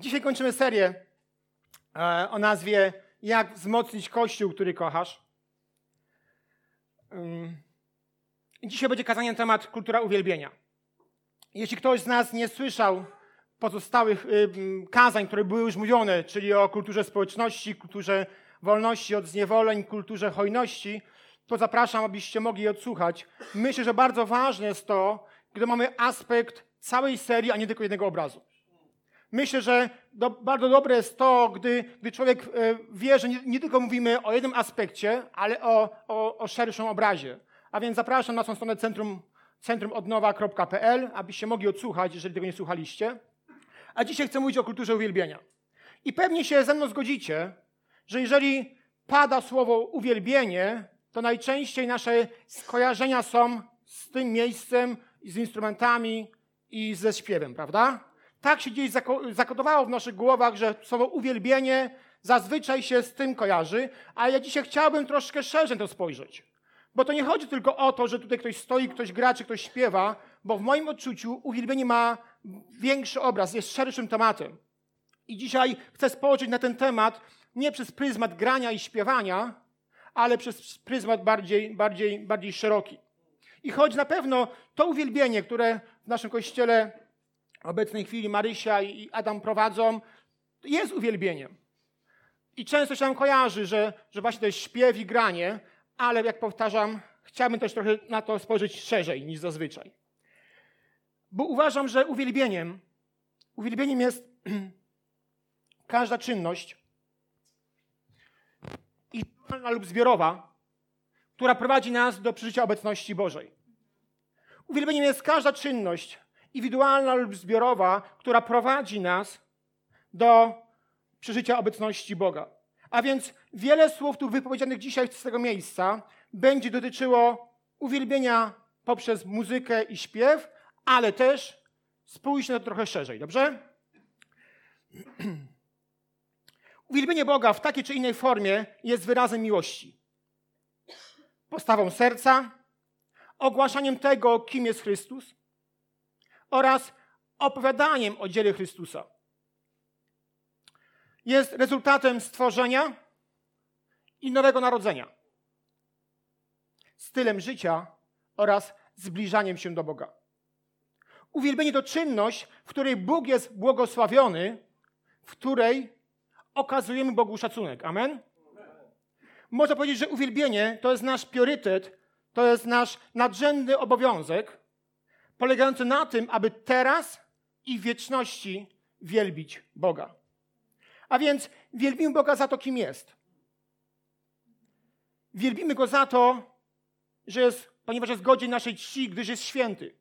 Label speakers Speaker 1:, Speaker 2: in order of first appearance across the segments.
Speaker 1: Dzisiaj kończymy serię e, o nazwie Jak wzmocnić Kościół, który kochasz. Dzisiaj będzie kazanie na temat kultura uwielbienia. Jeśli ktoś z nas nie słyszał pozostałych kazań, które były już mówione, czyli o kulturze społeczności, kulturze wolności od zniewoleń, kulturze hojności, to zapraszam, abyście mogli je odsłuchać. Myślę, że bardzo ważne jest to, gdy mamy aspekt całej serii, a nie tylko jednego obrazu. Myślę, że do, bardzo dobre jest to, gdy, gdy człowiek e, wie, że nie, nie, tylko mówimy o jednym aspekcie, ale o, o, o szerszym obrazie. A więc zapraszam na naszą stronę centrum, centrumodnowa.pl, abyście mogli odsłuchać, jeżeli tego nie słuchaliście. A dzisiaj chcę mówić o kulturze uwielbienia. I pewnie się ze mną zgodzicie, że jeżeli pada słowo uwielbienie, to najczęściej nasze skojarzenia są z tym miejscem, z instrumentami i ze śpiewem, prawda? Tak się gdzieś zakodowało w naszych głowach, że słowo uwielbienie zazwyczaj się z tym kojarzy, a ja dzisiaj chciałbym troszkę szerzej to spojrzeć. Bo to nie chodzi tylko o to, że tutaj ktoś stoi, ktoś gra, czy ktoś śpiewa, bo w moim odczuciu uwielbienie ma większy obraz, jest szerszym tematem. I dzisiaj chcę spojrzeć na ten temat nie przez pryzmat grania i śpiewania, ale przez pryzmat bardziej, bardziej, bardziej szeroki. I choć na pewno to uwielbienie, które w naszym kościele obecnej chwili Marysia i Adam prowadzą, jest uwielbieniem. I często się nam kojarzy, że, że właśnie to jest śpiew i granie, ale jak powtarzam, chciałbym też trochę na to spojrzeć szerzej niż zazwyczaj. Bo uważam, że uwielbieniem, uwielbieniem jest każda czynność indywidualna lub zbiorowa, która prowadzi nas do przeżycia obecności Bożej. Uwielbieniem jest każda czynność, indywidualna lub zbiorowa, która prowadzi nas do przeżycia obecności Boga. A więc wiele słów tu wypowiedzianych dzisiaj z tego miejsca będzie dotyczyło uwielbienia poprzez muzykę i śpiew, ale też spójrz na to trochę szerzej, dobrze? Uwielbienie Boga w takiej czy innej formie jest wyrazem miłości. Postawą serca, ogłaszaniem tego, kim jest Chrystus, oraz opowiadaniem o dziele Chrystusa. Jest rezultatem stworzenia i nowego narodzenia, stylem życia oraz zbliżaniem się do Boga. Uwielbienie to czynność, w której Bóg jest błogosławiony, w której okazujemy Bogu szacunek. Amen? Można powiedzieć, że uwielbienie to jest nasz priorytet, to jest nasz nadrzędny obowiązek, polegający na tym, aby teraz i w wieczności wielbić Boga. A więc wielbimy Boga za to, kim jest. Wielbimy Go za to, że jest, ponieważ jest godzien naszej czci, gdyż jest święty.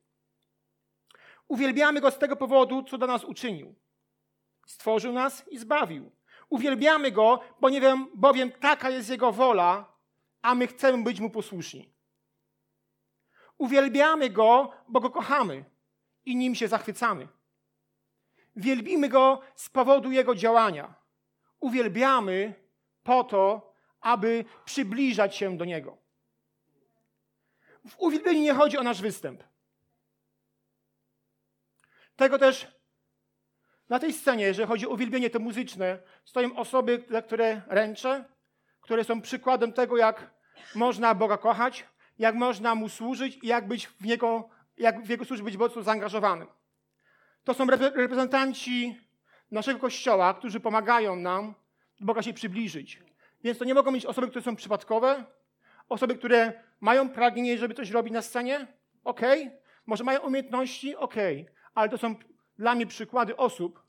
Speaker 1: Uwielbiamy Go z tego powodu, co dla nas uczynił. Stworzył nas i zbawił. Uwielbiamy Go, bo nie wiem, bowiem taka jest Jego wola, a my chcemy być Mu posłuszni. Uwielbiamy Go, bo Go kochamy i Nim się zachwycamy. Wielbimy Go z powodu Jego działania. Uwielbiamy po to, aby przybliżać się do Niego. W uwielbieniu nie chodzi o nasz występ. Tego też na tej scenie, jeżeli chodzi o uwielbienie to muzyczne, stoją osoby, które ręczę, które są przykładem tego, jak można Boga kochać, jak można Mu służyć i jak, być w niego, jak w Jego służbie być mocno zaangażowanym. To są reprezentanci naszego Kościoła, którzy pomagają nam do Boga się przybliżyć. Więc to nie mogą być osoby, które są przypadkowe, osoby, które mają pragnienie, żeby coś robić na scenie, ok, może mają umiejętności, ok, ale to są dla mnie przykłady osób,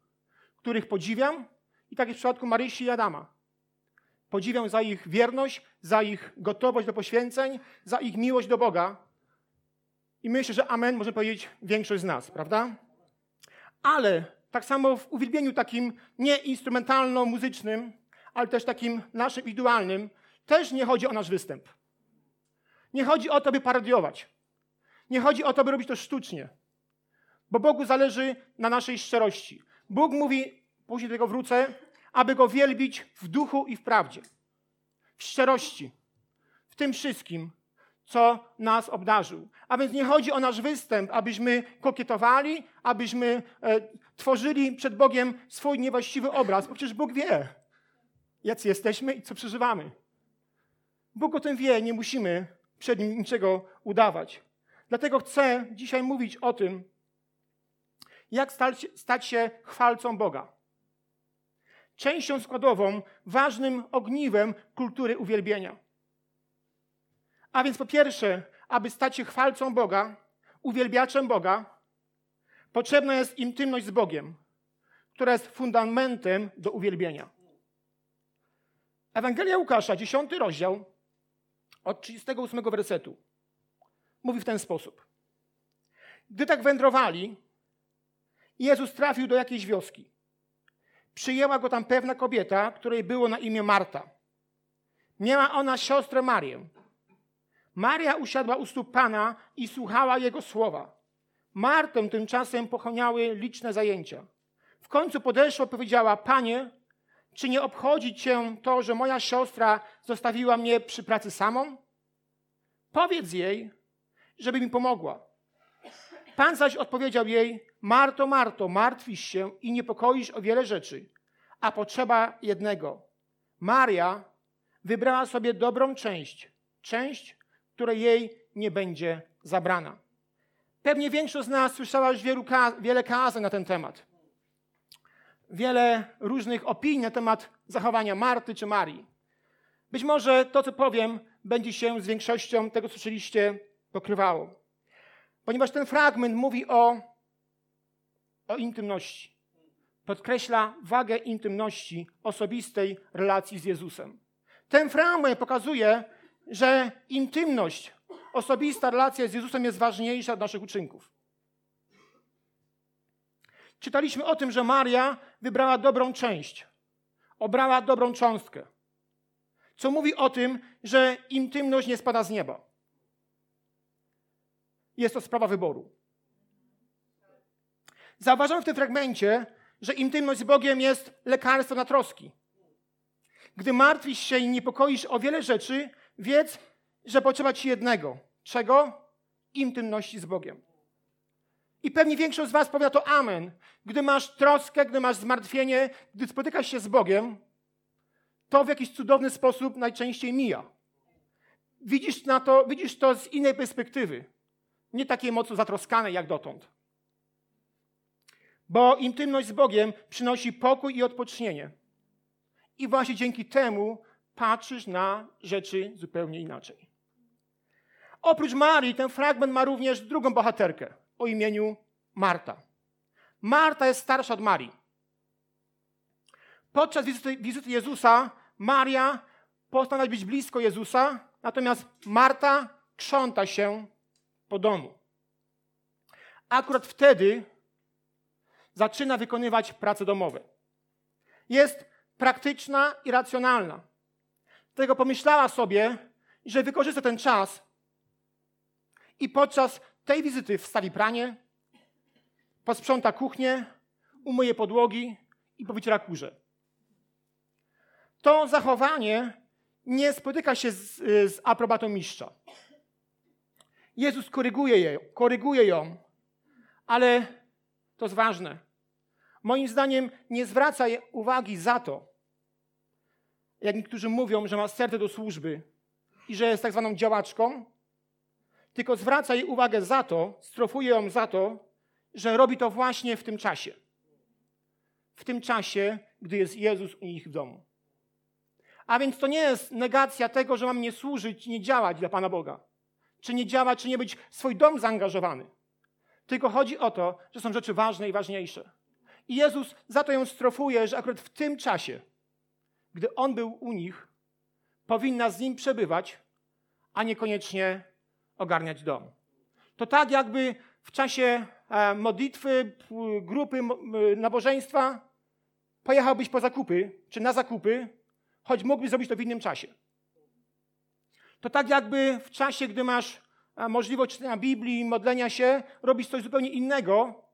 Speaker 1: których podziwiam i tak jest w przypadku Marysi i Adama. Podziwiam za ich wierność, za ich gotowość do poświęceń, za ich miłość do Boga. I myślę, że amen może powiedzieć większość z nas, prawda? Ale tak samo w uwielbieniu takim nie instrumentalno-muzycznym, ale też takim naszym indywidualnym, też nie chodzi o nasz występ. Nie chodzi o to, by parodiować. Nie chodzi o to, by robić to sztucznie. Bo Bogu zależy na naszej szczerości. Bóg mówi, później do tego wrócę, aby Go wielbić w duchu i w prawdzie, w szczerości, w tym wszystkim, co nas obdarzył. A więc nie chodzi o nasz występ, abyśmy kokietowali, abyśmy e, tworzyli przed Bogiem swój niewłaściwy obraz, bo przecież Bóg wie, jacy jesteśmy i co przeżywamy. Bóg o tym wie, nie musimy przed Nim niczego udawać. Dlatego chcę dzisiaj mówić o tym, jak stać, stać się chwalcą Boga. Częścią składową, ważnym ogniwem kultury uwielbienia. A więc po pierwsze, aby stać się chwalcą Boga, uwielbiaczem Boga, potrzebna jest intymność z Bogiem, która jest fundamentem do uwielbienia. Ewangelia Łukasza, 10 rozdział, od 38 wersetu, mówi w ten sposób. Gdy tak wędrowali, Jezus trafił do jakiejś wioski. Przyjęła go tam pewna kobieta, której było na imię Marta. Miała ona siostrę Marię. Maria usiadła u stóp Pana i słuchała Jego słowa. Martę tymczasem pochłaniały liczne zajęcia. W końcu podeszła i powiedziała, Panie, czy nie obchodzi Cię to, że moja siostra zostawiła mnie przy pracy samą? Powiedz jej, żeby mi pomogła. Pan zaś odpowiedział jej, Marto, Marto, martwisz się i niepokoisz o wiele rzeczy, a potrzeba jednego. Maria wybrała sobie dobrą część, część, której jej nie będzie zabrana. Pewnie większość z nas słyszała już wielu, wiele kazań na ten temat. Wiele różnych opinii na temat zachowania Marty czy Marii. Być może to, co powiem, będzie się z większością tego, co słyszeliście, pokrywało. Ponieważ ten fragment mówi o, o intymności. Podkreśla wagę intymności, osobistej relacji z Jezusem. Ten fragment pokazuje, że intymność, osobista relacja z Jezusem jest ważniejsza od naszych uczynków. Czytaliśmy o tym, że Maria wybrała dobrą część, obrała dobrą cząstkę, co mówi o tym, że intymność nie spada z nieba. Jest to sprawa wyboru. Zauważam w tym fragmencie, że intymność z Bogiem jest lekarstwem na troski. Gdy martwisz się i niepokoisz o wiele rzeczy, wiedz, że potrzeba ci jednego. Czego? Intymności z Bogiem. I pewnie większość z Was powie to amen. Gdy masz troskę, gdy masz zmartwienie, gdy spotykasz się z Bogiem, to w jakiś cudowny sposób najczęściej mija. Widzisz, na to, widzisz to z innej perspektywy. Nie takiej mocno zatroskanej jak dotąd. Bo intymność z Bogiem przynosi pokój i odpocznienie. I właśnie dzięki temu patrzysz na rzeczy zupełnie inaczej. Oprócz Marii, ten fragment ma również drugą bohaterkę o imieniu Marta. Marta jest starsza od Marii. Podczas wizyty, wizyty Jezusa Maria postanawia być blisko Jezusa, natomiast Marta krząta się po domu. Akurat wtedy zaczyna wykonywać prace domowe. Jest praktyczna i racjonalna. Dlatego pomyślała sobie, że wykorzysta ten czas i podczas tej wizyty wstawi pranie, posprząta kuchnię, umyje podłogi i powyciera kurze. To zachowanie nie spotyka się z, z aprobatą mistrza. Jezus koryguje, je, koryguje ją, ale to jest ważne. Moim zdaniem nie zwraca uwagi za to, jak niektórzy mówią, że ma serce do służby i że jest tak zwaną działaczką, tylko zwraca jej uwagę za to, strofuje ją za to, że robi to właśnie w tym czasie. W tym czasie, gdy jest Jezus u nich w domu. A więc to nie jest negacja tego, że mam nie służyć, nie działać dla Pana Boga. Czy nie działać, czy nie być w swój dom zaangażowany. Tylko chodzi o to, że są rzeczy ważne i ważniejsze. I Jezus za to ją strofuje, że akurat w tym czasie, gdy On był u nich, powinna z Nim przebywać, a niekoniecznie ogarniać dom. To tak jakby w czasie e, modlitwy, grupy nabożeństwa pojechałbyś po zakupy, czy na zakupy, choć mógłbyś zrobić to w innym czasie. To tak jakby w czasie, gdy masz e, możliwość czytania Biblii, modlenia się, robisz coś zupełnie innego,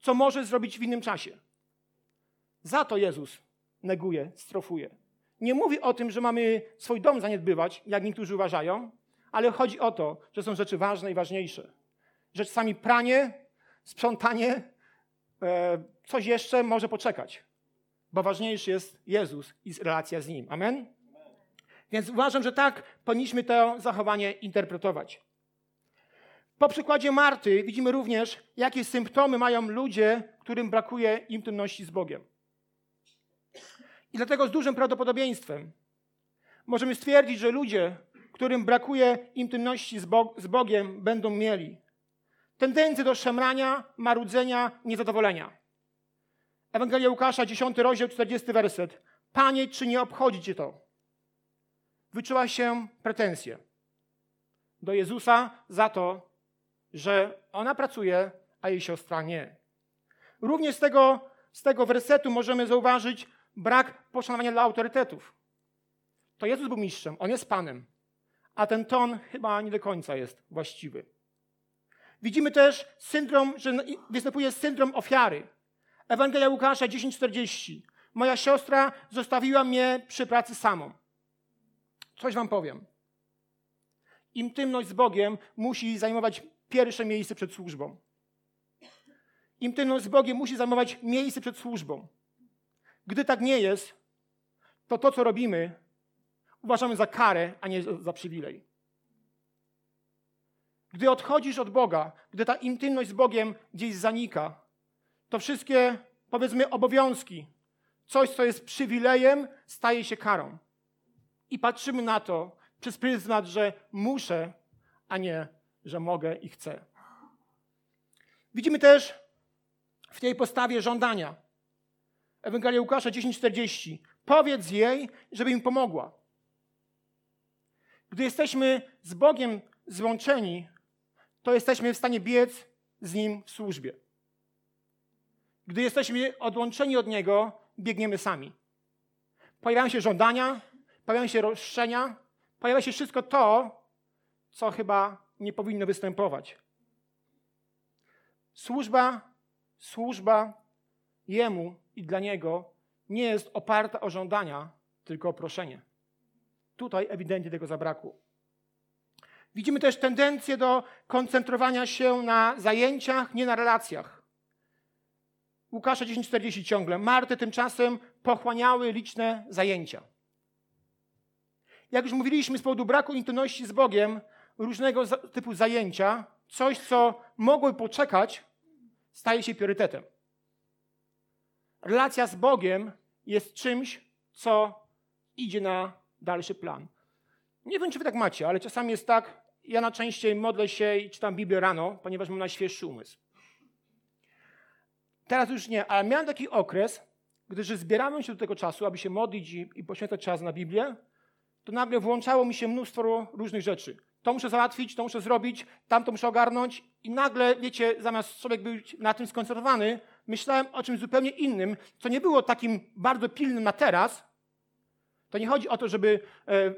Speaker 1: co możesz zrobić w innym czasie. Za to Jezus neguje, strofuje. Nie mówi o tym, że mamy swój dom zaniedbywać, jak niektórzy uważają, ale chodzi o to, że są rzeczy ważne i ważniejsze. Że czasami pranie, sprzątanie, e, coś jeszcze może poczekać, bo ważniejszy jest Jezus i relacja z Nim. Amen? Więc uważam, że tak powinniśmy to zachowanie interpretować. Po przykładzie Marty widzimy również, jakie symptomy mają ludzie, którym brakuje intymności z Bogiem. I dlatego z dużym prawdopodobieństwem możemy stwierdzić, że ludzie, którym brakuje intymności z, z Bogiem, będą mieli tendencję do szemrania, marudzenia, niezadowolenia. Ewangelia Łukasza, 10 rozdział, 40 werset. Panie, czy nie obchodzi Cię to? Wyczuła się pretensje do Jezusa za to, że ona pracuje, a jej siostra nie. Również z tego, z tego wersetu możemy zauważyć brak poszanowania dla autorytetów. To Jezus był mistrzem, on jest Panem, a ten ton chyba nie do końca jest właściwy. Widzimy też syndrom, że występuje syndrom ofiary. Ewangelia Łukasza 10:40. Moja siostra zostawiła mnie przy pracy samą. Coś wam powiem. Intymność z Bogiem musi zajmować pierwsze miejsce przed służbą. Intymność z Bogiem musi zajmować miejsce przed służbą. Gdy tak nie jest, to to, co robimy, uważamy za karę, a nie za przywilej. Gdy odchodzisz od Boga, gdy ta intymność z Bogiem gdzieś zanika, to wszystkie, powiedzmy, obowiązki, coś, co jest przywilejem, staje się karą. I patrzymy na to przez pryzmat, że muszę, a nie, że mogę i chcę. Widzimy też w tej postawie żądania. Ewangelia Łukasza 10:40. Powiedz jej, żeby im pomogła. Gdy jesteśmy z Bogiem złączeni, to jesteśmy w stanie biec z Nim w służbie. Gdy jesteśmy odłączeni od Niego, biegniemy sami. Pojawiają się żądania, pojawiają się roszczenia, pojawia się wszystko to, co chyba nie powinno występować. Służba, służba Jemu i dla Niego nie jest oparta o żądania, tylko o proszenie. Tutaj ewidentnie tego zabrakło. Widzimy też tendencję do koncentrowania się na zajęciach, nie na relacjach. Łukasza 10:40 ciągle. Marty tymczasem pochłaniały liczne zajęcia. Jak już mówiliśmy, z powodu braku intymności z Bogiem, różnego typu zajęcia, coś, co mogły poczekać, staje się priorytetem. Relacja z Bogiem jest czymś, co idzie na dalszy plan. Nie wiem, czy wy tak macie, ale czasami jest tak, ja najczęściej modlę się i czytam Biblię rano, ponieważ mam najświeższy umysł. Teraz już nie, ale miałem taki okres, gdy zbierałem się do tego czasu, aby się modlić i poświęcać czas na Biblię, to nagle włączało mi się mnóstwo różnych rzeczy. To muszę załatwić, to muszę zrobić, tamto muszę ogarnąć i nagle, wiecie, zamiast człowiek być na tym skoncentrowany, myślałem o czymś zupełnie innym, co nie było takim bardzo pilnym na teraz. To nie chodzi o to, żeby e,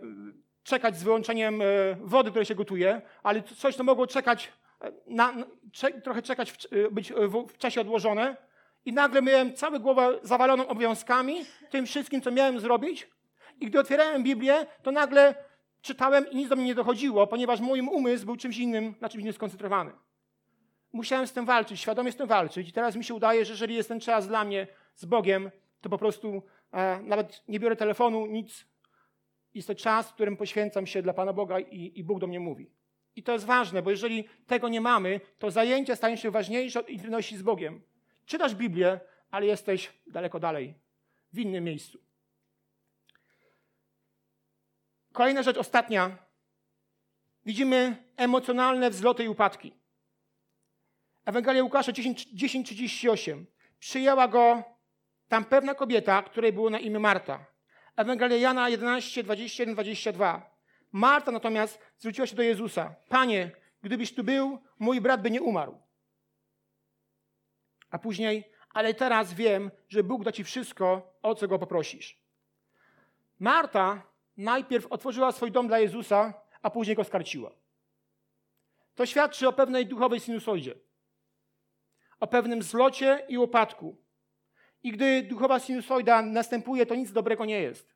Speaker 1: czekać z wyłączeniem e, wody, której się gotuje, ale coś, co mogło czekać, e, na, cze, trochę czekać, w, e, być w, w czasie odłożone. I nagle miałem całą głowę zawaloną obowiązkami, tym wszystkim, co miałem zrobić. I gdy otwierałem Biblię, to nagle czytałem i nic do mnie nie dochodziło, ponieważ mój umysł był czymś innym, na czymś innym skoncentrowany. Musiałem z tym walczyć, świadomie z tym walczyć. I teraz mi się udaje, że jeżeli jest ten czas dla mnie z Bogiem, to po prostu e, nawet nie biorę telefonu, nic. Jest to czas, w którym poświęcam się dla Pana Boga i, i Bóg do mnie mówi. I to jest ważne, bo jeżeli tego nie mamy, to zajęcia stają się ważniejsze od intymności z Bogiem. Czytasz Biblię, ale jesteś daleko dalej, w innym miejscu. Kolejna rzecz, ostatnia. Widzimy emocjonalne wzloty i upadki. Ewangelia Łukasza 10:38. 10, Przyjęła go tam pewna kobieta, której było na imię Marta. Ewangelia Jana 11, 21, 22. Marta natomiast zwróciła się do Jezusa. Panie, gdybyś tu był, mój brat by nie umarł. A później, ale teraz wiem, że Bóg da ci wszystko, o co go poprosisz. Marta najpierw otworzyła swój dom dla Jezusa, a później go skarciła. To świadczy o pewnej duchowej sinusoidzie, o pewnym zlocie i upadku. I gdy duchowa sinusoida następuje, to nic dobrego nie jest.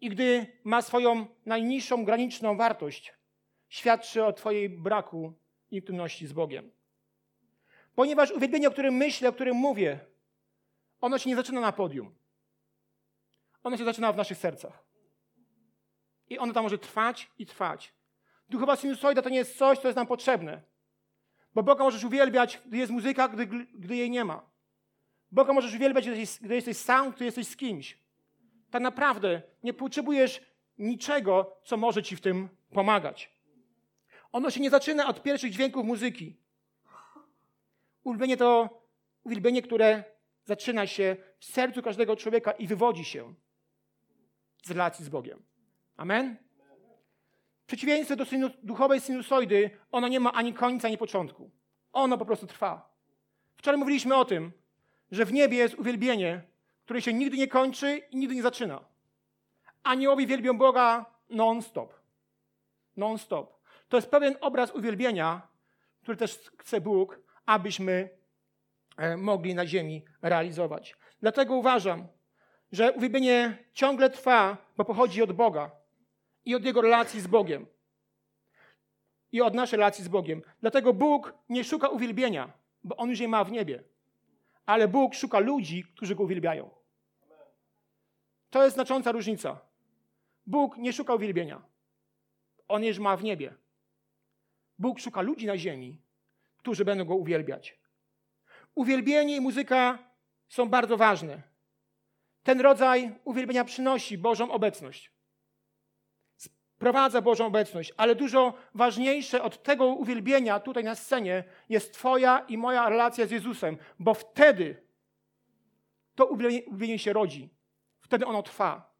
Speaker 1: I gdy ma swoją najniższą graniczną wartość, świadczy o Twojej braku intymności z Bogiem. Ponieważ uwielbienie, o którym myślę, o którym mówię, ono się nie zaczyna na podium. Ono się zaczyna w naszych sercach. I ono tam może trwać i trwać. Duchowa sinusoida to nie jest coś, co jest nam potrzebne. Bo Boga możesz uwielbiać, gdy jest muzyka, gdy, gdy jej nie ma. Boga możesz uwielbiać, gdy jesteś, sam, gdy jesteś z kimś. Tak naprawdę nie potrzebujesz niczego, co może ci w tym pomagać. Ono się nie zaczyna od pierwszych dźwięków muzyki. Uwielbienie to uwielbienie, które zaczyna się w sercu każdego człowieka i wywodzi się z relacji z Bogiem. Amen? W przeciwieństwie do duchowej sinusoidy, ono nie ma ani końca, ani początku. Ono po prostu trwa. Wczoraj mówiliśmy o tym, że w niebie jest uwielbienie, które się nigdy nie kończy i nigdy nie zaczyna. Aniołowie wielbią Boga non-stop. Non-stop. To jest pewien obraz uwielbienia, który też chce Bóg, abyśmy e, mogli na ziemi realizować. Dlatego uważam, że uwielbienie ciągle trwa, bo pochodzi od Boga i od Jego relacji z Bogiem. I od naszej relacji z Bogiem. Dlatego Bóg nie szuka uwielbienia, bo On już je ma w niebie. Ale Bóg szuka ludzi, którzy Go uwielbiają. To jest znacząca różnica. Bóg nie szuka uwielbienia. On już ma w niebie. Bóg szuka ludzi na ziemi, którzy będą Go uwielbiać. Uwielbienie i muzyka są bardzo ważne. Ten rodzaj uwielbienia przynosi Bożą obecność prowadza Bożą obecność, ale dużo ważniejsze od tego uwielbienia tutaj na scenie jest Twoja i moja relacja z Jezusem, bo wtedy to uwielbienie się rodzi. Wtedy ono trwa.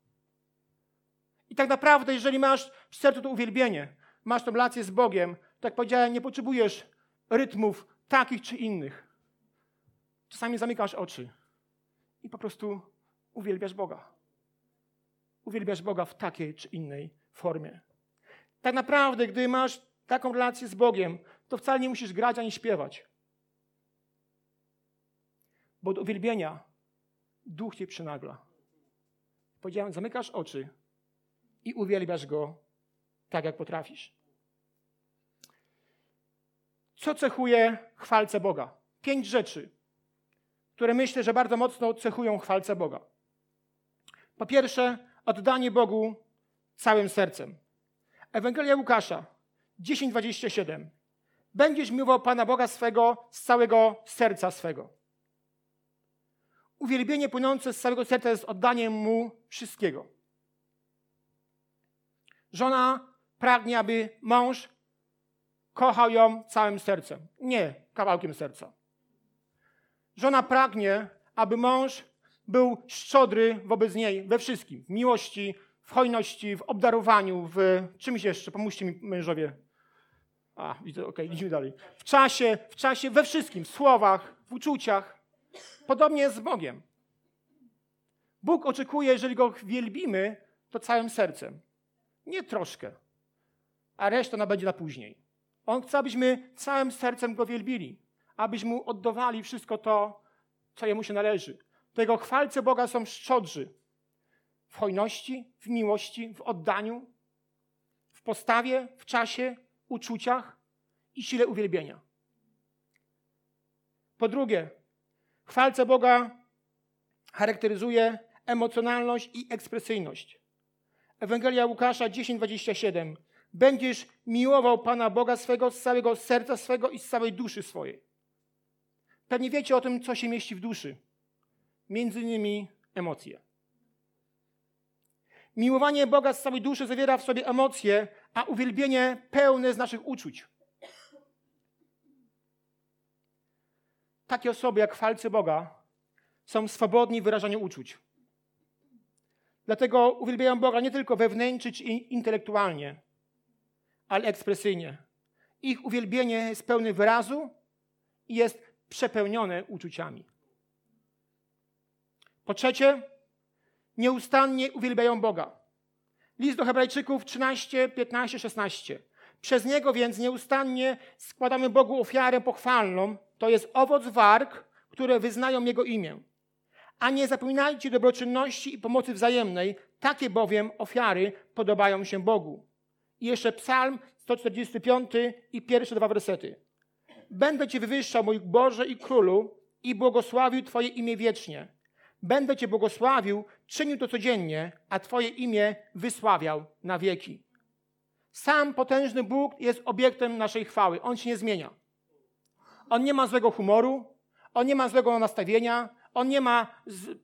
Speaker 1: I tak naprawdę, jeżeli masz w sercu to uwielbienie, masz tę relację z Bogiem, tak jak powiedziałem, nie potrzebujesz rytmów takich czy innych. Czasami zamykasz oczy i po prostu uwielbiasz Boga. Uwielbiasz Boga w takiej czy innej formie. Tak naprawdę, gdy masz taką relację z Bogiem, to wcale nie musisz grać ani śpiewać. Bo do uwielbienia duch cię przynagla. Powiedziałem, zamykasz oczy i uwielbiasz go tak, jak potrafisz. Co cechuje chwalce Boga? Pięć rzeczy, które myślę, że bardzo mocno cechują chwalce Boga. Po pierwsze, oddanie Bogu całym sercem. Ewangelia Łukasza 10:27. Będziesz miłował Pana Boga swego z całego serca swego. Uwielbienie płynące z całego serca jest oddaniem Mu wszystkiego. Żona pragnie, aby mąż kochał ją całym sercem, nie kawałkiem serca. Żona pragnie, aby mąż był szczodry wobec niej we wszystkim, miłości, w hojności, w obdarowaniu, w czymś jeszcze. Pomóżcie mi, mężowie. A, widzę, okej, okay, idziemy dalej. W czasie, w czasie, we wszystkim, w słowach, w uczuciach. Podobnie jest z Bogiem. Bóg oczekuje, jeżeli Go wielbimy, to całym sercem. Nie troszkę, a reszta ona będzie na później. On chce, abyśmy całym sercem Go wielbili, abyśmy Mu oddawali wszystko to, co Jemu się należy. Do Jego chwalce Boga są szczodrzy, w hojności, w miłości, w oddaniu, w postawie, w czasie, uczuciach i sile uwielbienia. Po drugie, chwalce Boga charakteryzuje emocjonalność i ekspresyjność. Ewangelia Łukasza 10:27. Będziesz miłował Pana Boga swego z całego serca swego i z całej duszy swojej. Pewnie wiecie o tym, co się mieści w duszy. Między innymi emocje. Miłowanie Boga z całej duszy zawiera w sobie emocje, a uwielbienie pełne z naszych uczuć. Takie osoby jak chwalcy Boga są swobodni w wyrażaniu uczuć. Dlatego uwielbiają Boga nie tylko wewnętrznie czy intelektualnie, ale ekspresyjnie. Ich uwielbienie jest pełne wyrazu i jest przepełnione uczuciami. Po trzecie, nieustannie uwielbiają Boga. List do Hebrajczyków 13, 15, 16. Przez niego więc nieustannie składamy Bogu ofiarę pochwalną, to jest owoc warg, które wyznają Jego imię. A nie zapominajcie dobroczynności i pomocy wzajemnej, takie bowiem ofiary podobają się Bogu. I jeszcze Psalm 145 i pierwsze dwa wersety. Będę Cię wywyższał, mój Boże i Królu, i błogosławił Twoje imię wiecznie. Będę Cię błogosławił, czynił to codziennie, a Twoje imię wysławiał na wieki. Sam potężny Bóg jest obiektem naszej chwały. On się nie zmienia. On nie ma złego humoru, on nie ma złego nastawienia, on nie ma z...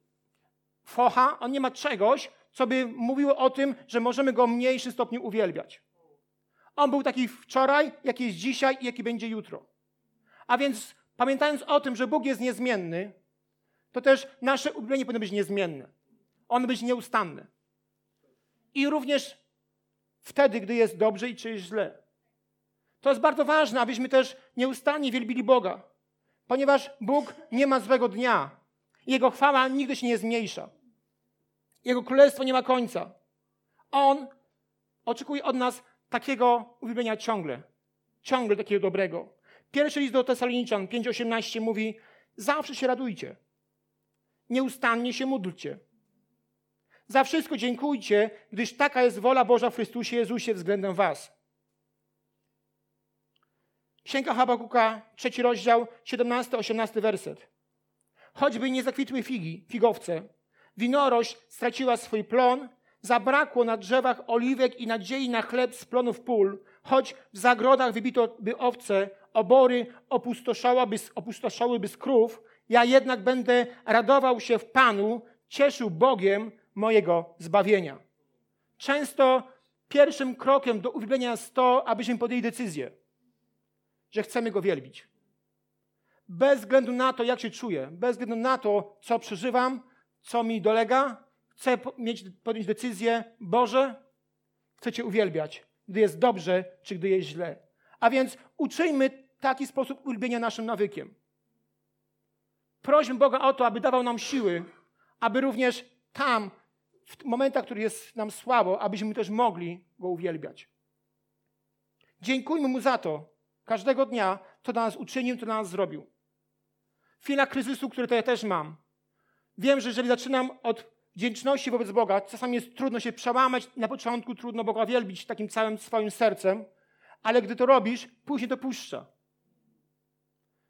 Speaker 1: focha, on nie ma czegoś, co by mówiło o tym, że możemy go w mniejszym stopniu uwielbiać. On był taki wczoraj, jaki jest dzisiaj i jaki będzie jutro. A więc pamiętając o tym, że Bóg jest niezmienny, to też nasze uwielbienie powinno być niezmienne. Ono być nieustanne. I również wtedy, gdy jest dobrze i czy jest źle. To jest bardzo ważne, abyśmy też nieustannie wielbili Boga, ponieważ Bóg nie ma złego dnia. Jego chwała nigdy się nie zmniejsza. Jego królestwo nie ma końca. On oczekuje od nas takiego uwielbienia ciągle. Ciągle takiego dobrego. Pierwszy list do Tesaloniczan 5,18 mówi: Zawsze się radujcie. Nieustannie się módlcie. Za wszystko dziękujcie, gdyż taka jest wola Boża w Chrystusie Jezusie względem Was. Księga Habakuka, trzeci rozdział, 17-18 werset. Choćby nie zakwitły figi, figowce, winorość straciła swój plon, zabrakło na drzewach oliwek i nadziei na chleb z plonów pól, choć w zagrodach wybito by owce, obory opustoszałyby z krów, ja jednak będę radował się w Panu, cieszył Bogiem mojego zbawienia. Często pierwszym krokiem do uwielbienia jest to, abyśmy podjęli decyzję, że chcemy Go wielbić. Bez względu na to, jak się czuję, bez względu na to, co przeżywam, co mi dolega, chcę mieć, podjąć decyzję, Boże, chcę Cię uwielbiać, gdy jest dobrze, czy gdy jest źle. A więc uczyjmy taki sposób uwielbienia naszym nawykiem. Prośmy Boga o to, aby dawał nam siły, aby również tam, w momentach, w których jest nam słabo, abyśmy też mogli Go uwielbiać. Dziękujmy Mu za to, każdego dnia, co dla nas uczynił, co dla nas zrobił. W chwilach kryzysu, który to ja też mam, wiem, że jeżeli zaczynam od wdzięczności wobec Boga, czasami jest trudno się przełamać, na początku trudno Boga wielbić takim całym swoim sercem, ale gdy to robisz, później to puszcza.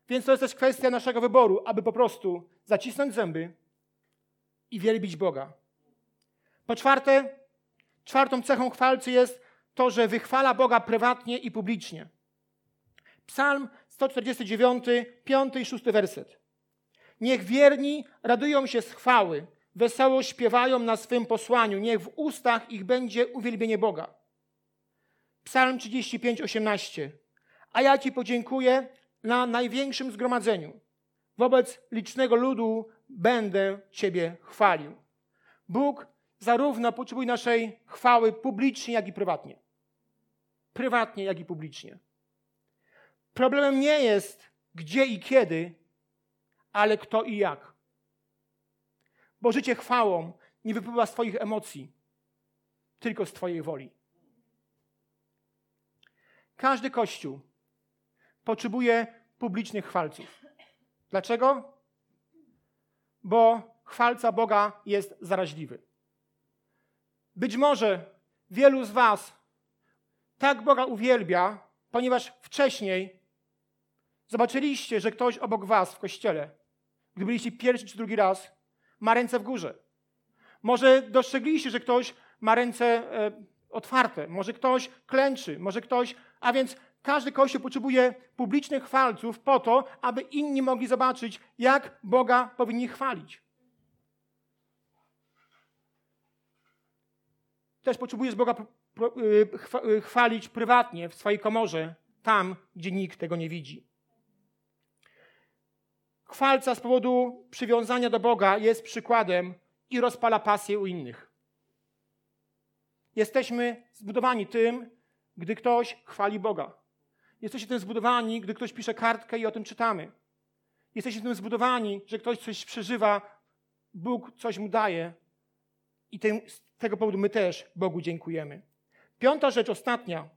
Speaker 1: Więc to jest też kwestia naszego wyboru, aby po prostu zacisnąć zęby i wielbić Boga. Po czwarte, czwartą cechą chwalcy jest to, że wychwala Boga prywatnie i publicznie. Psalm 149, 5 i 6 werset. Niech wierni radują się z chwały, wesoło śpiewają na swym posłaniu, niech w ustach ich będzie uwielbienie Boga. Psalm 35, 18. A ja Ci podziękuję na największym zgromadzeniu. Wobec licznego ludu będę Ciebie chwalił. Bóg zarówno potrzebuje naszej chwały publicznie, jak i prywatnie. Prywatnie, jak i publicznie. Problemem nie jest gdzie i kiedy, ale kto i jak. Bo życie chwałą nie wypływa z Twoich emocji, tylko z Twojej woli. Każdy kościół potrzebuje publicznych chwalców. Dlaczego? Bo chwalca Boga jest zaraźliwy. Być może wielu z Was tak Boga uwielbia, ponieważ wcześniej zobaczyliście, że ktoś obok Was w kościele, gdy byliście pierwszy czy drugi raz, ma ręce w górze. Może dostrzegliście, że ktoś ma ręce e, otwarte, może ktoś klęczy, może ktoś, a więc każdy kościół potrzebuje publicznych chwalców po to, aby inni mogli zobaczyć, jak Boga powinni chwalić. Też potrzebujesz Boga y, y, chwalić prywatnie w swojej komorze, tam, gdzie nikt tego nie widzi. Chwalca z powodu przywiązania do Boga jest przykładem i rozpala pasję u innych. Jesteśmy zbudowani tym, gdy ktoś chwali Boga. Jesteście tym zbudowani, gdy ktoś pisze kartkę i o tym czytamy. Jesteście tym zbudowani, że ktoś coś przeżywa, Bóg coś mu daje i z tego powodu my też Bogu dziękujemy. Piąta rzecz, ostatnia.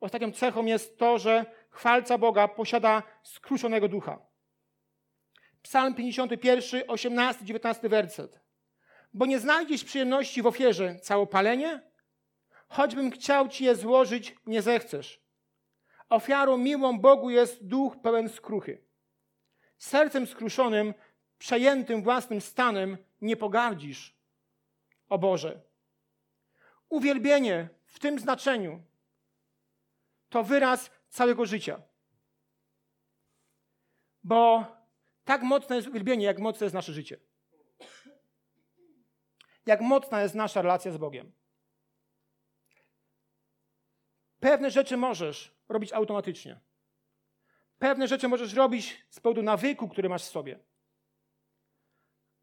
Speaker 1: Ostatnią cechą jest to, że chwalca Boga posiada skruszonego ducha. Psalm 51, 18, 19 werset. Bo nie znajdziesz przyjemności w ofierze całopalenie, Choćbym chciał ci je złożyć, nie zechcesz. Ofiarą miłą Bogu jest duch pełen skruchy. Sercem skruszonym, przejętym własnym stanem, nie pogardzisz. O Boże. Uwielbienie w tym znaczeniu to wyraz całego życia. Bo tak mocne jest uwielbienie, jak mocne jest nasze życie. Jak mocna jest nasza relacja z Bogiem. Pewne rzeczy możesz robić automatycznie. Pewne rzeczy możesz robić z powodu nawyku, który masz w sobie.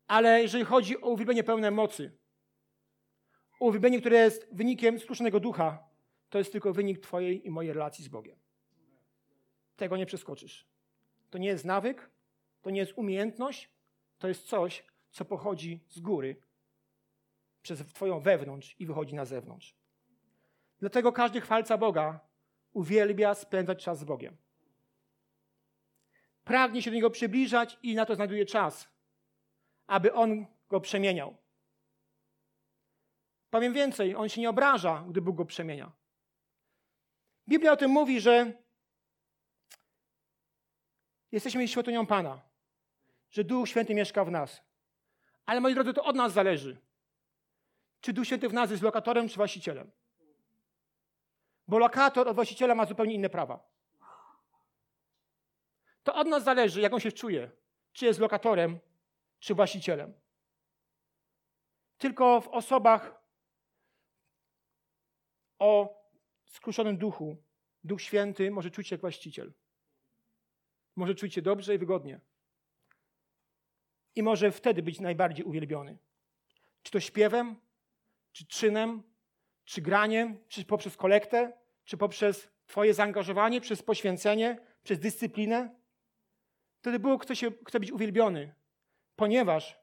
Speaker 1: Ale jeżeli chodzi o uwielbienie pełne mocy, uwielbienie, które jest wynikiem skruszonego ducha, to jest tylko wynik Twojej i mojej relacji z Bogiem. Tego nie przeskoczysz. To nie jest nawyk, to nie jest umiejętność, to jest coś, co pochodzi z góry, przez Twoją wewnątrz i wychodzi na zewnątrz. Dlatego każdy chwalca Boga uwielbia spędzać czas z Bogiem. Pragnie się do Niego przybliżać i na to znajduje czas, aby On go przemieniał. Powiem więcej, On się nie obraża, gdy Bóg go przemienia. Biblia o tym mówi, że jesteśmy świątynią Pana, że Duch Święty mieszka w nas. Ale moi drodzy, to od nas zależy. Czy Duch Święty w nas jest lokatorem, czy właścicielem? Bo lokator od właściciela ma zupełnie inne prawa. To od nas zależy, jak on się czuje. Czy jest lokatorem, czy właścicielem. Tylko w osobach o skruszonym duchu Duch Święty może czuć się jak właściciel. Może czuć się dobrze i wygodnie. I może wtedy być najbardziej uwielbiony. Czy to śpiewem, czy czynem, czy graniem, czy poprzez kolektę, czy poprzez Twoje zaangażowanie, przez poświęcenie, przez dyscyplinę. Wtedy Bóg chce, się, chce być uwielbiony, ponieważ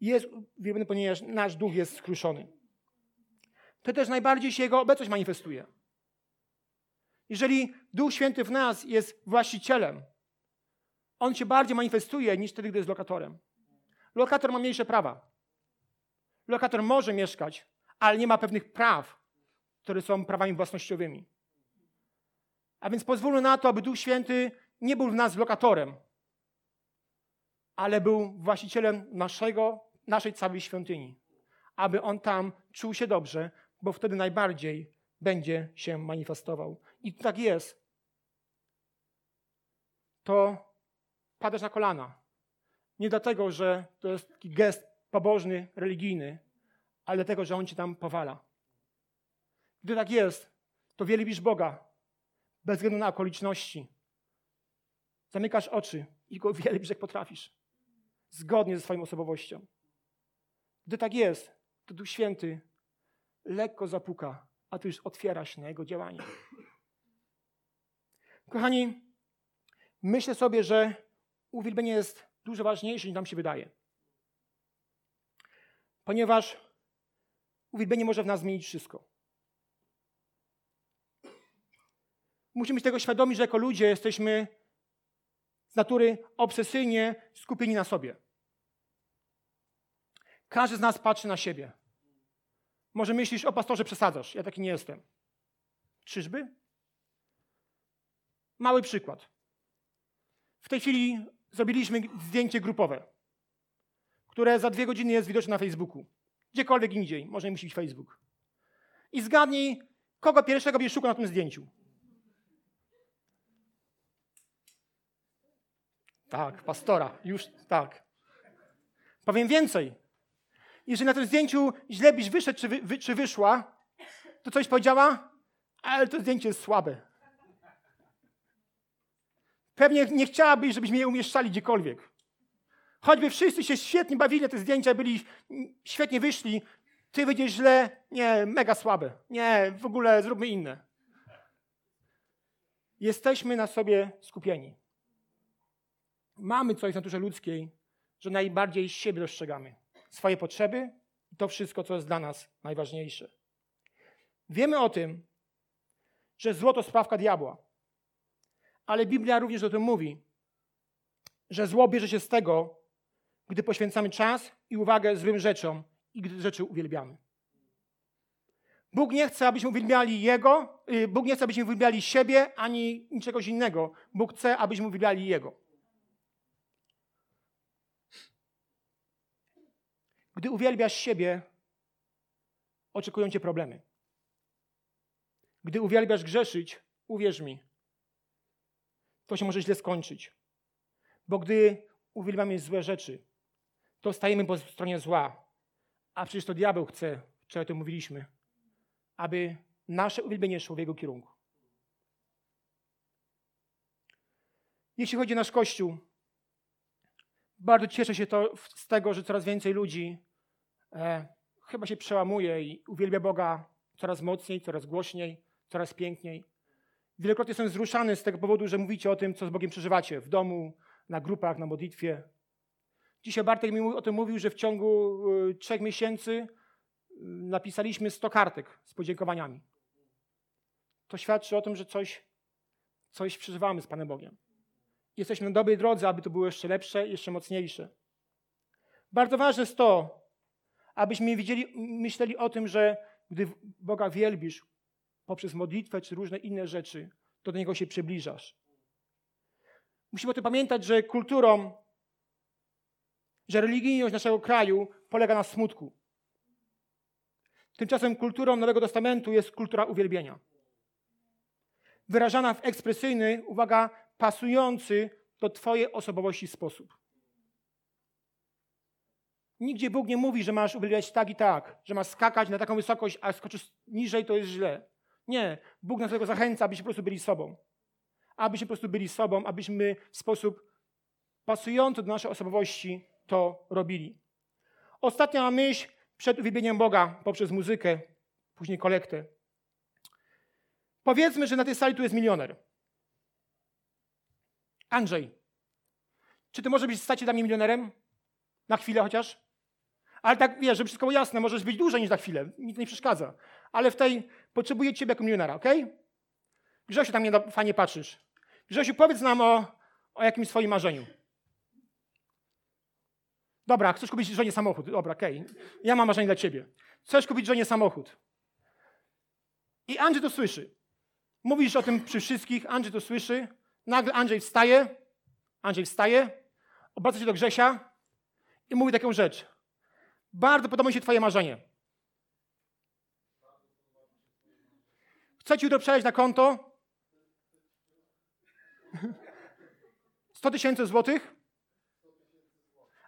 Speaker 1: jest uwielbiony, ponieważ nasz duch jest skruszony. To też najbardziej się Jego obecność manifestuje. Jeżeli Duch Święty w nas jest właścicielem, on się bardziej manifestuje niż wtedy, gdy jest lokatorem. Lokator ma mniejsze prawa. Lokator może mieszkać, ale nie ma pewnych praw, które są prawami własnościowymi. A więc pozwólmy na to, aby Duch Święty nie był w nas lokatorem, ale był właścicielem naszego, naszej całej świątyni. Aby on tam czuł się dobrze, bo wtedy najbardziej będzie się manifestował. I tak jest. To padasz na kolana. Nie dlatego, że to jest taki gest pobożny, religijny, ale dlatego, że On cię tam powala. Gdy tak jest, to wielbisz Boga bez względu na okoliczności. Zamykasz oczy i Go wielbisz, jak potrafisz. Zgodnie ze swoją osobowością. Gdy tak jest, to Duch Święty lekko zapuka, a ty już otwierasz na Jego działanie. Kochani, myślę sobie, że uwielbienie jest dużo ważniejsze niż nam się wydaje. Ponieważ uwielbienie może w nas zmienić wszystko. Musimy być tego świadomi, że jako ludzie jesteśmy z natury obsesyjnie skupieni na sobie. Każdy z nas patrzy na siebie. Może myślisz, o pastorze przesadzasz, ja taki nie jestem. Czyżby? Mały przykład. W tej chwili zrobiliśmy zdjęcie grupowe, które za dwie godziny jest widoczne na Facebooku. Gdziekolwiek indziej, może musi być Facebook. I zgadnij, kogo pierwszego będziesz szukał na tym zdjęciu. Tak, pastora, już tak. Powiem więcej. Jeżeli na tym zdjęciu źle byś wyszedł, czy, wy, czy wyszła, to coś powiedziała, ale to zdjęcie jest słabe. Pewnie nie chciałabyś, żebyśmy je umieszczali gdziekolwiek. Choćby wszyscy się świetnie bawili na te zdjęcia, byli świetnie wyszli, ty wyjdziesz źle, nie, mega słabe. Nie, w ogóle zróbmy inne. Jesteśmy na sobie skupieni. Mamy coś w naturze ludzkiej, że najbardziej siebie dostrzegamy. Swoje potrzeby i to wszystko, co jest dla nas najważniejsze. Wiemy o tym, że zło to sprawka diabła. Ale Biblia również o tym mówi, że zło bierze się z tego, gdy poświęcamy czas i uwagę złym rzeczom i gdy rzeczy uwielbiamy. Bóg nie chce, abyśmy uwielbiali Jego, y, Bóg nie chce, abyśmy uwielbiali siebie, ani niczego innego. Bóg chce, abyśmy uwielbiali Jego. Gdy uwielbiasz siebie, oczekują cię problemy. Gdy uwielbiasz grzeszyć, uwierz mi, to się może źle skończyć. Bo gdy uwielbiamy złe rzeczy, to stajemy po stronie zła. A przecież to diabeł chce, wczoraj o tym mówiliśmy, aby nasze uwielbienie szło w jego kierunku. Jeśli chodzi o nasz Kościół, bardzo cieszę się to, z tego, że coraz więcej ludzi e, chyba się przełamuje i uwielbia Boga coraz mocniej, coraz głośniej, coraz piękniej. Wielokrotnie jestem wzruszany z tego powodu, że mówicie o tym, co z Bogiem przeżywacie w domu, na grupach, na modlitwie. Dzisiaj Bartek mi o tym mówił, że w ciągu y, trzech miesięcy y, napisaliśmy 100 kartek z podziękowaniami. To świadczy o tym, że coś, coś przeżywamy z Panem Bogiem. Jesteśmy na dobrej drodze, aby to było jeszcze lepsze, jeszcze mocniejsze. Bardzo ważne jest to, abyśmy widzieli, myśleli o tym, że gdy Boga wielbisz poprzez modlitwę czy różne inne rzeczy, to do Niego się przybliżasz. Musimy o tym pamiętać, że kulturą, że religijność naszego kraju polega na smutku. Tymczasem kulturą Nowego Testamentu jest kultura uwielbienia. Wyrażana w ekspresyjny, uwaga, pasujący do Twojej osobowości sposób. Nigdzie Bóg nie mówi, że masz uwielbiać tak i tak, że masz skakać na taką wysokość, a skoczysz niżej, to jest źle. Nie. Bóg nas do tego zachęca, abyśmy po prostu byli sobą. Abyśmy po prostu byli sobą, abyśmy w sposób pasujący do naszej osobowości to robili. Ostatnia myśl przed uwielbieniem Boga poprzez muzykę, później kolektę. Powiedzmy, że na tej sali tu jest milioner. Andrzej, czy ty możesz być stać dla mnie milionerem? Na chwilę chociaż? Ale tak, wiesz, żeby wszystko było jasne, możesz być dłużej niż za chwilę, nic nie przeszkadza. Ale w tej potrzebuję ciebie jako milionera, ok? Grzesiu, tam nie fajnie patrzysz. Grzesiu, powiedz nam o, o jakimś swoim marzeniu. Dobra, chcesz kupić żonie samochód. Dobra, okej. Okay. Ja mam marzenie dla ciebie. Chcesz kupić żonie samochód. I Andrzej to słyszy. Mówisz o tym przy wszystkich, Andrzej to słyszy. Nagle Andrzej wstaje. Andrzej wstaje, obraca się do Grzesia i mówi taką rzecz. Bardzo podoba mi się Twoje marzenie. Chcę Ci jutro na konto 100 tysięcy złotych,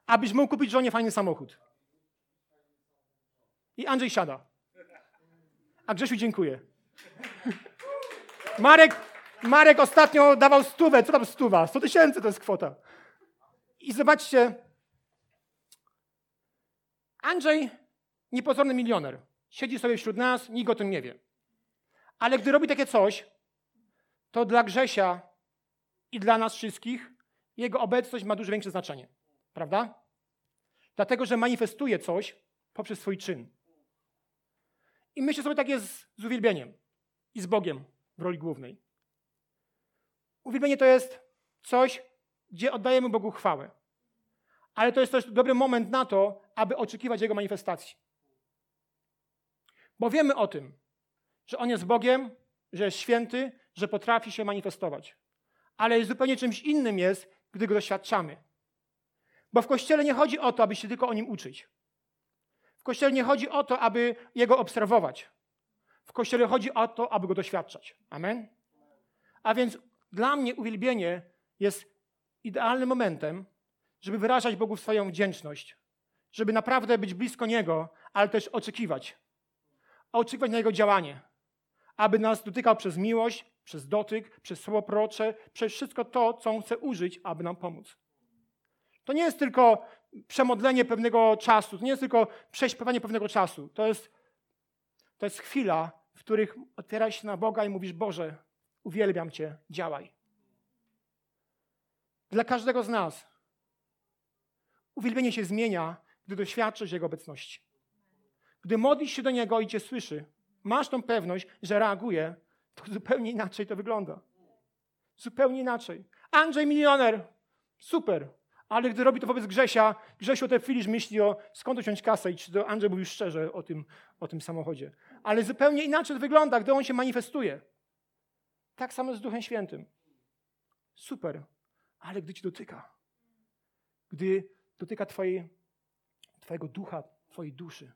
Speaker 1: abyś mógł kupić żonie fajny samochód. I Andrzej siada. A Grzesiu dziękuję. Marek, Marek ostatnio dawał stówę. Co tam stuwa? 100 tysięcy to jest kwota. I zobaczcie, Andrzej, niepozorny milioner, siedzi sobie wśród nas, nikt o tym nie wie. Ale gdy robi takie coś, to dla Grzesia i dla nas wszystkich jego obecność ma dużo większe znaczenie. Prawda? Dlatego, że manifestuje coś poprzez swój czyn. I myślę sobie tak jest z uwielbieniem i z Bogiem w roli głównej. Uwielbienie to jest coś, gdzie oddajemy Bogu chwałę. Ale to jest też dobry moment na to, aby oczekiwać Jego manifestacji. Bo wiemy o tym, że On jest Bogiem, że jest święty, że potrafi się manifestować. Ale zupełnie czymś innym jest, gdy Go doświadczamy. Bo w Kościele nie chodzi o to, aby się tylko o Nim uczyć. W Kościele nie chodzi o to, aby Jego obserwować. W Kościele chodzi o to, aby Go doświadczać. Amen? A więc dla mnie uwielbienie jest idealnym momentem, żeby wyrażać Bogu swoją wdzięczność, żeby naprawdę być blisko Niego, ale też oczekiwać. Oczekiwać na Jego działanie, aby nas dotykał przez miłość, przez dotyk, przez słowo procze, przez wszystko to, co On chce użyć, aby nam pomóc. To nie jest tylko przemodlenie pewnego czasu, to nie jest tylko prześpiewanie pewnego czasu. To jest, to jest chwila, w których otwierasz się na Boga i mówisz: Boże, uwielbiam Cię, działaj. Dla każdego z nas uwielbienie się zmienia, gdy doświadczysz Jego obecności. Gdy modlisz się do Niego i Cię słyszy, masz tą pewność, że reaguje, to zupełnie inaczej to wygląda. Zupełnie inaczej. Andrzej milioner, super, Ale gdy robi to wobec Grzesia, Grzesiu o tej chwili myśli o skąd uciąć kasę i czy to Andrzej mówił szczerze o tym, o tym samochodzie. Ale zupełnie inaczej to wygląda, gdy on się manifestuje. Tak samo z Duchem Świętym. Super. Ale gdy ci dotyka, gdy dotyka twojej, twojego ducha, twojej duszy,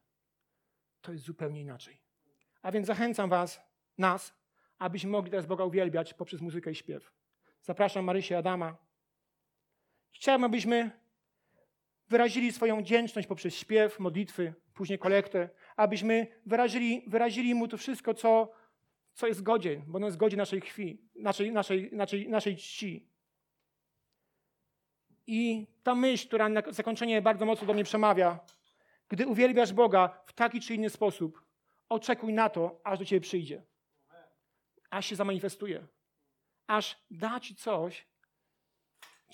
Speaker 1: to jest zupełnie inaczej. A więc zachęcam was, nas, abyśmy mogli teraz Boga uwielbiać poprzez muzykę i śpiew. Zapraszam Marysię Adama. Chciałbym, abyśmy wyrazili swoją wdzięczność poprzez śpiew, modlitwy, później kolektę, abyśmy wyrazili, wyrazili Mu to wszystko, co, co jest godzien, bo ono jest godzien naszej krwi, naszej, naszej, naszej, naszej czci. I ta myśl, która na zakończenie bardzo mocno do mnie przemawia, gdy uwielbiasz Boga w taki czy inny sposób, oczekuj na to, aż do Ciebie przyjdzie. Aż się zamanifestuje. Aż da Ci coś,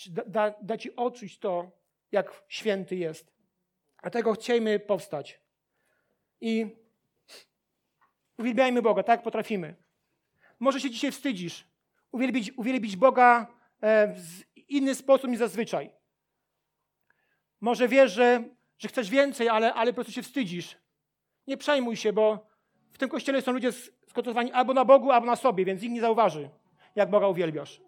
Speaker 1: da, da, da Ci odczuć to, jak święty jest. Dlatego chciejmy powstać. I uwielbiajmy Boga, tak potrafimy. Może się dzisiaj wstydzisz. Uwielbić, uwielbić Boga e, w inny sposób niż zazwyczaj. Może wiesz, że, że chcesz więcej, ale, ale po prostu się wstydzisz. Nie przejmuj się, bo w tym kościele są ludzie skoncentrowani albo na Bogu, albo na sobie, więc nikt nie zauważy, jak Boga uwielbiasz.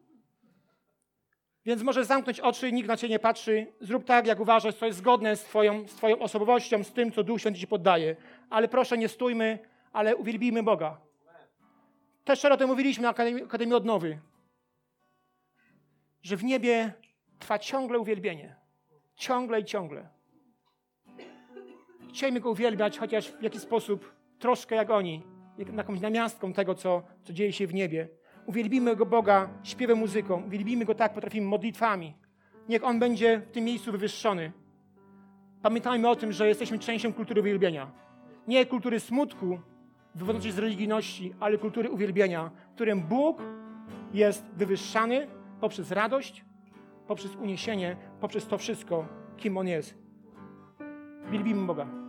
Speaker 1: Więc możesz zamknąć oczy, nikt na ciebie nie patrzy. Zrób tak, jak uważasz, co jest zgodne z twoją, z twoją osobowością, z tym, co Duch Święty ci poddaje. Ale proszę, nie stójmy, ale uwielbijmy Boga. Też szczerze o tym mówiliśmy na Akademii Odnowy, że w niebie trwa ciągle uwielbienie. Ciągle i ciągle. Chcielibyśmy Go uwielbiać, chociaż w jakiś sposób, troszkę jak oni, jakąś namiastką tego, co, co dzieje się w niebie. Uwielbimy Go Boga śpiewem, muzyką. Uwielbimy Go tak, potrafimy modlitwami. Niech On będzie w tym miejscu wywyższony. Pamiętajmy o tym, że jesteśmy częścią kultury uwielbienia. Nie kultury smutku, wywodzącej z religijności, ale kultury uwielbienia, w którym Bóg jest wywyższany poprzez radość, poprzez uniesienie, poprzez to wszystko, kim On jest. Wielbimy Boga.